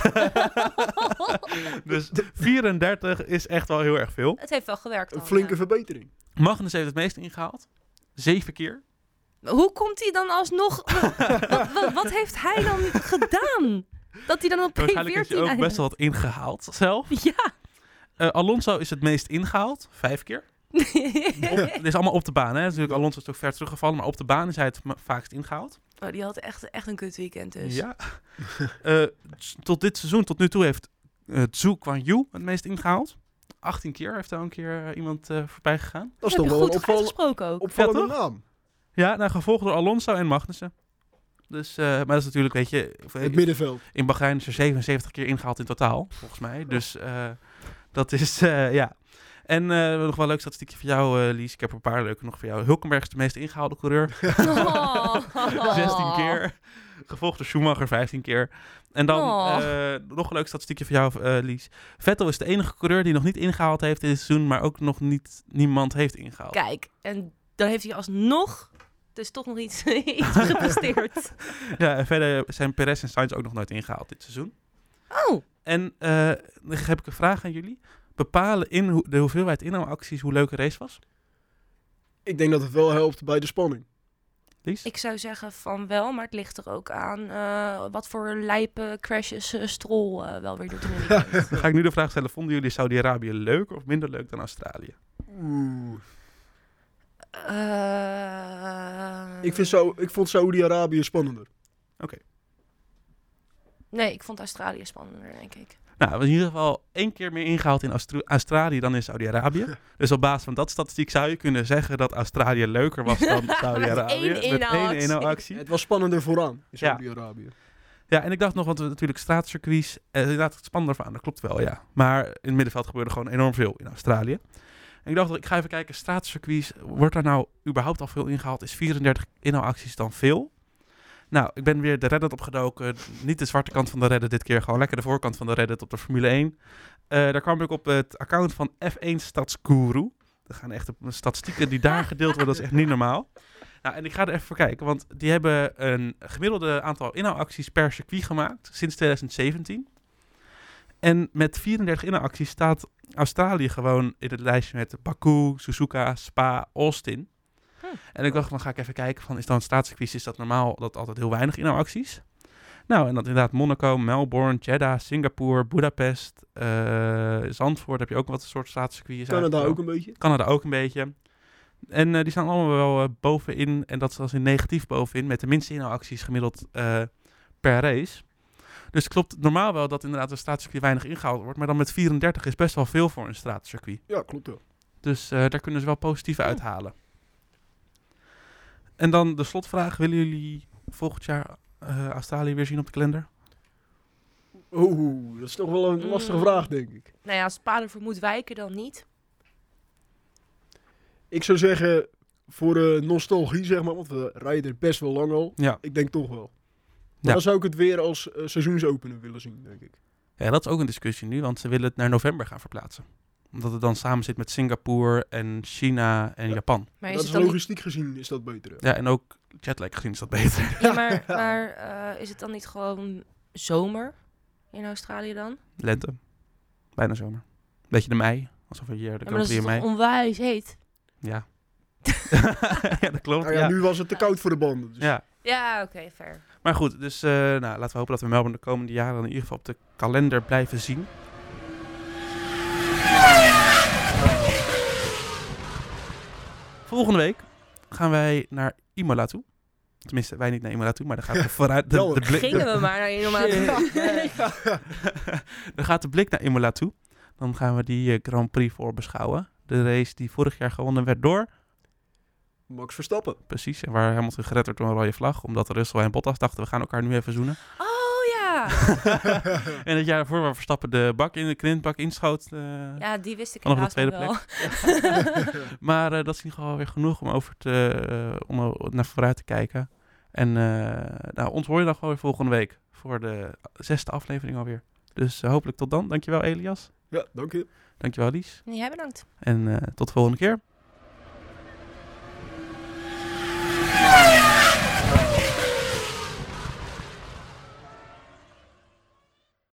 dus 34 is echt wel heel erg veel. Het heeft wel gewerkt. Een flinke ja. verbetering. Magnus heeft het meest ingehaald. Zeven keer. Hoe komt hij dan alsnog... wat, wat, wat heeft hij dan gedaan? Dat hij dan op P14 Waarschijnlijk heeft hij ook best wel wat ingehaald zelf. Ja. Eh, Alonso is het meest ingehaald. Vijf keer. Op, dit is allemaal op de baan. Hè? Natuurlijk, Alonso is ook ver teruggevallen. Maar op de baan is hij het vaakst ingehaald. oh, die had echt, echt een kut weekend dus. Ja. Eh, tot dit seizoen, tot nu toe, heeft uh, Zhu Quan Yu het meest ingehaald. 18 keer heeft daar een keer iemand eh, voorbij gegaan. Dat is toch wel een goed opval- uitgesproken ook. opvallende Ja, naam. Ja, nou, gevolgd door Alonso en Magnussen. Dus, eh, maar dat is natuurlijk, weet je, Het middenveld. in Bahrein is er 77 keer ingehaald in totaal, volgens mij. Dus eh, dat is, eh, ja. En eh, nog wel een leuk statistiekje voor jou, eh, Lies. Ik heb een paar leuke nog voor jou. Hulkenberg is de meest ingehaalde coureur. Oh. 16 keer. Gevolgd door Schumacher 15 keer. En dan Oh. eh, nog een leuk statistiekje voor jou, eh, Lies. Vettel is de enige coureur die nog niet ingehaald heeft dit seizoen, maar ook nog niet niemand heeft ingehaald. Kijk, en dan heeft hij alsnog dus toch nog iets, iets gepresteerd. Ja, en verder zijn Perez en Sainz ook nog nooit ingehaald dit seizoen. Oh, En eh, dan heb ik een vraag aan jullie. Bepalen in hoe- de hoeveelheid inhaalacties hoe leuk een race was? Ik denk dat het wel helpt bij de spanning. Lies? ik zou zeggen van wel, maar het ligt er ook aan eh, wat voor lijpe crashes eh, Strol wel weer doet in weekend. Ga ik nu de vraag stellen, vonden jullie Saudi-Arabië leuker of minder leuk dan Australië? Oeh. Eh, Ik, vind Sau- ik vond Saoedi-Arabië spannender. Nee, ik vond Australië spannender, denk ik. Nou, we hebben in ieder geval één keer meer ingehaald in Austro- Australië dan in Saudi-Arabië. Dus op basis van dat statistiek zou je kunnen zeggen dat Australië leuker was dan Saudi-Arabië. één Met één inhaalactie. inhaalactie. Het was spannender vooraan in Ja. Saoedi-Arabië. Ja, en ik dacht nog, want we natuurlijk straatcircuits, eh, inderdaad het spannender van, dat klopt wel, ja. Maar in het middenveld gebeurde gewoon enorm veel in Australië. En ik dacht, ik ga even kijken, straatcircuits, wordt daar nou überhaupt al veel ingehaald? Is 34 inhaalacties dan veel? Nou, ik ben weer de Reddit opgedoken. Niet de zwarte kant van de Reddit dit keer, gewoon lekker de voorkant van de Reddit op de Formule 1. Eh, daar kwam ik op het account van F1 Stadsguru. Er gaan echt de statistieken die daar gedeeld worden, dat is echt niet normaal. Nou, en ik ga er even voor kijken, want die hebben een gemiddelde aantal inhoudacties per circuit gemaakt sinds 2017. En met 34 inhoudacties staat Australië gewoon in het lijstje met Baku, Suzuka, Spa, Austin. Hm. En ik dacht, dan ga ik even kijken van, is dan een staatscircuit, is dat normaal dat altijd heel weinig inhoudacties? Nou, en dat inderdaad Monaco, Melbourne, Jeddah, Singapore, Budapest, eh, Zandvoort heb je ook wat soort staatscircuits. Canada ook een beetje. Canada ook een beetje. En eh, die staan allemaal wel eh, bovenin. En dat is zelfs in negatief bovenin. Met de minste inhoudacties gemiddeld per race. Dus het klopt normaal wel dat inderdaad een straatcircuit weinig ingehaald wordt. Maar dan met 34 is best wel veel voor een straatcircuit. Ja, klopt wel. Dus daar kunnen ze wel positief uithalen. En dan de slotvraag. Willen jullie volgend jaar eh, Australië weer zien op de kalender? Oeh, dat is toch wel een lastige Mm. vraag, denk ik. Nou ja, als voor moet wijken, dan niet. Ik zou zeggen, voor de nostalgie, zeg maar, want we rijden er best wel lang al. Ja. Ik denk toch wel. Maar Ja. dan zou ik het weer als eh, seizoensopener willen zien, denk ik. Ja, dat is ook een discussie nu. Want ze willen het naar november gaan verplaatsen. Omdat het dan samen zit met Singapore en China en Ja. Japan. Maar is dat het is dan niet... logistiek gezien is dat beter. Ja, en ook jetlag gezien is dat beter. Ja, maar, maar eh, is het dan niet gewoon zomer in Australië dan? Lente. Bijna zomer. Beetje de mei. Alsof we hier de Ja, maar dat is mei. onwijs heet? Ja. ja, dat klopt. Nou ja, ja. nu was het te koud voor de banden. Dus. ja. Ja, oké, fair. Maar goed, dus eh, nou, laten we hopen dat we Melbourne de komende jaren in ieder geval op de kalender blijven zien. Volgende week gaan wij naar Imola toe. Tenminste, wij niet naar Imola toe, maar dan gaat de, vooruit, de, de, blik, Gingen we maar naar een dan gaat de blik naar Imola toe. Dan gaan we die eh, Grand Prix voorbeschouwen. De race die vorig jaar gewonnen werd door, Max Verstappen. precies, en waar Hamilton gered werd door een rode vlag. Omdat Russell en Bottas dachten, we gaan elkaar nu even zoenen. Oh ja! en het jaar daarvoor waar Verstappen de bak in de grindbak inschoot. eh, Ja, die wist ik Vanaf de tweede nog wel. Maar eh, dat is in ieder geval weer genoeg om, over te, eh, om naar vooruit te kijken. En eh, nou, ons hoor je dan gewoon weer volgende week voor de zesde aflevering alweer. Dus hopelijk tot dan. Dankjewel Elias. Ja, dank je. Dankjewel Lies. Jij bedankt. En eh, tot de volgende keer.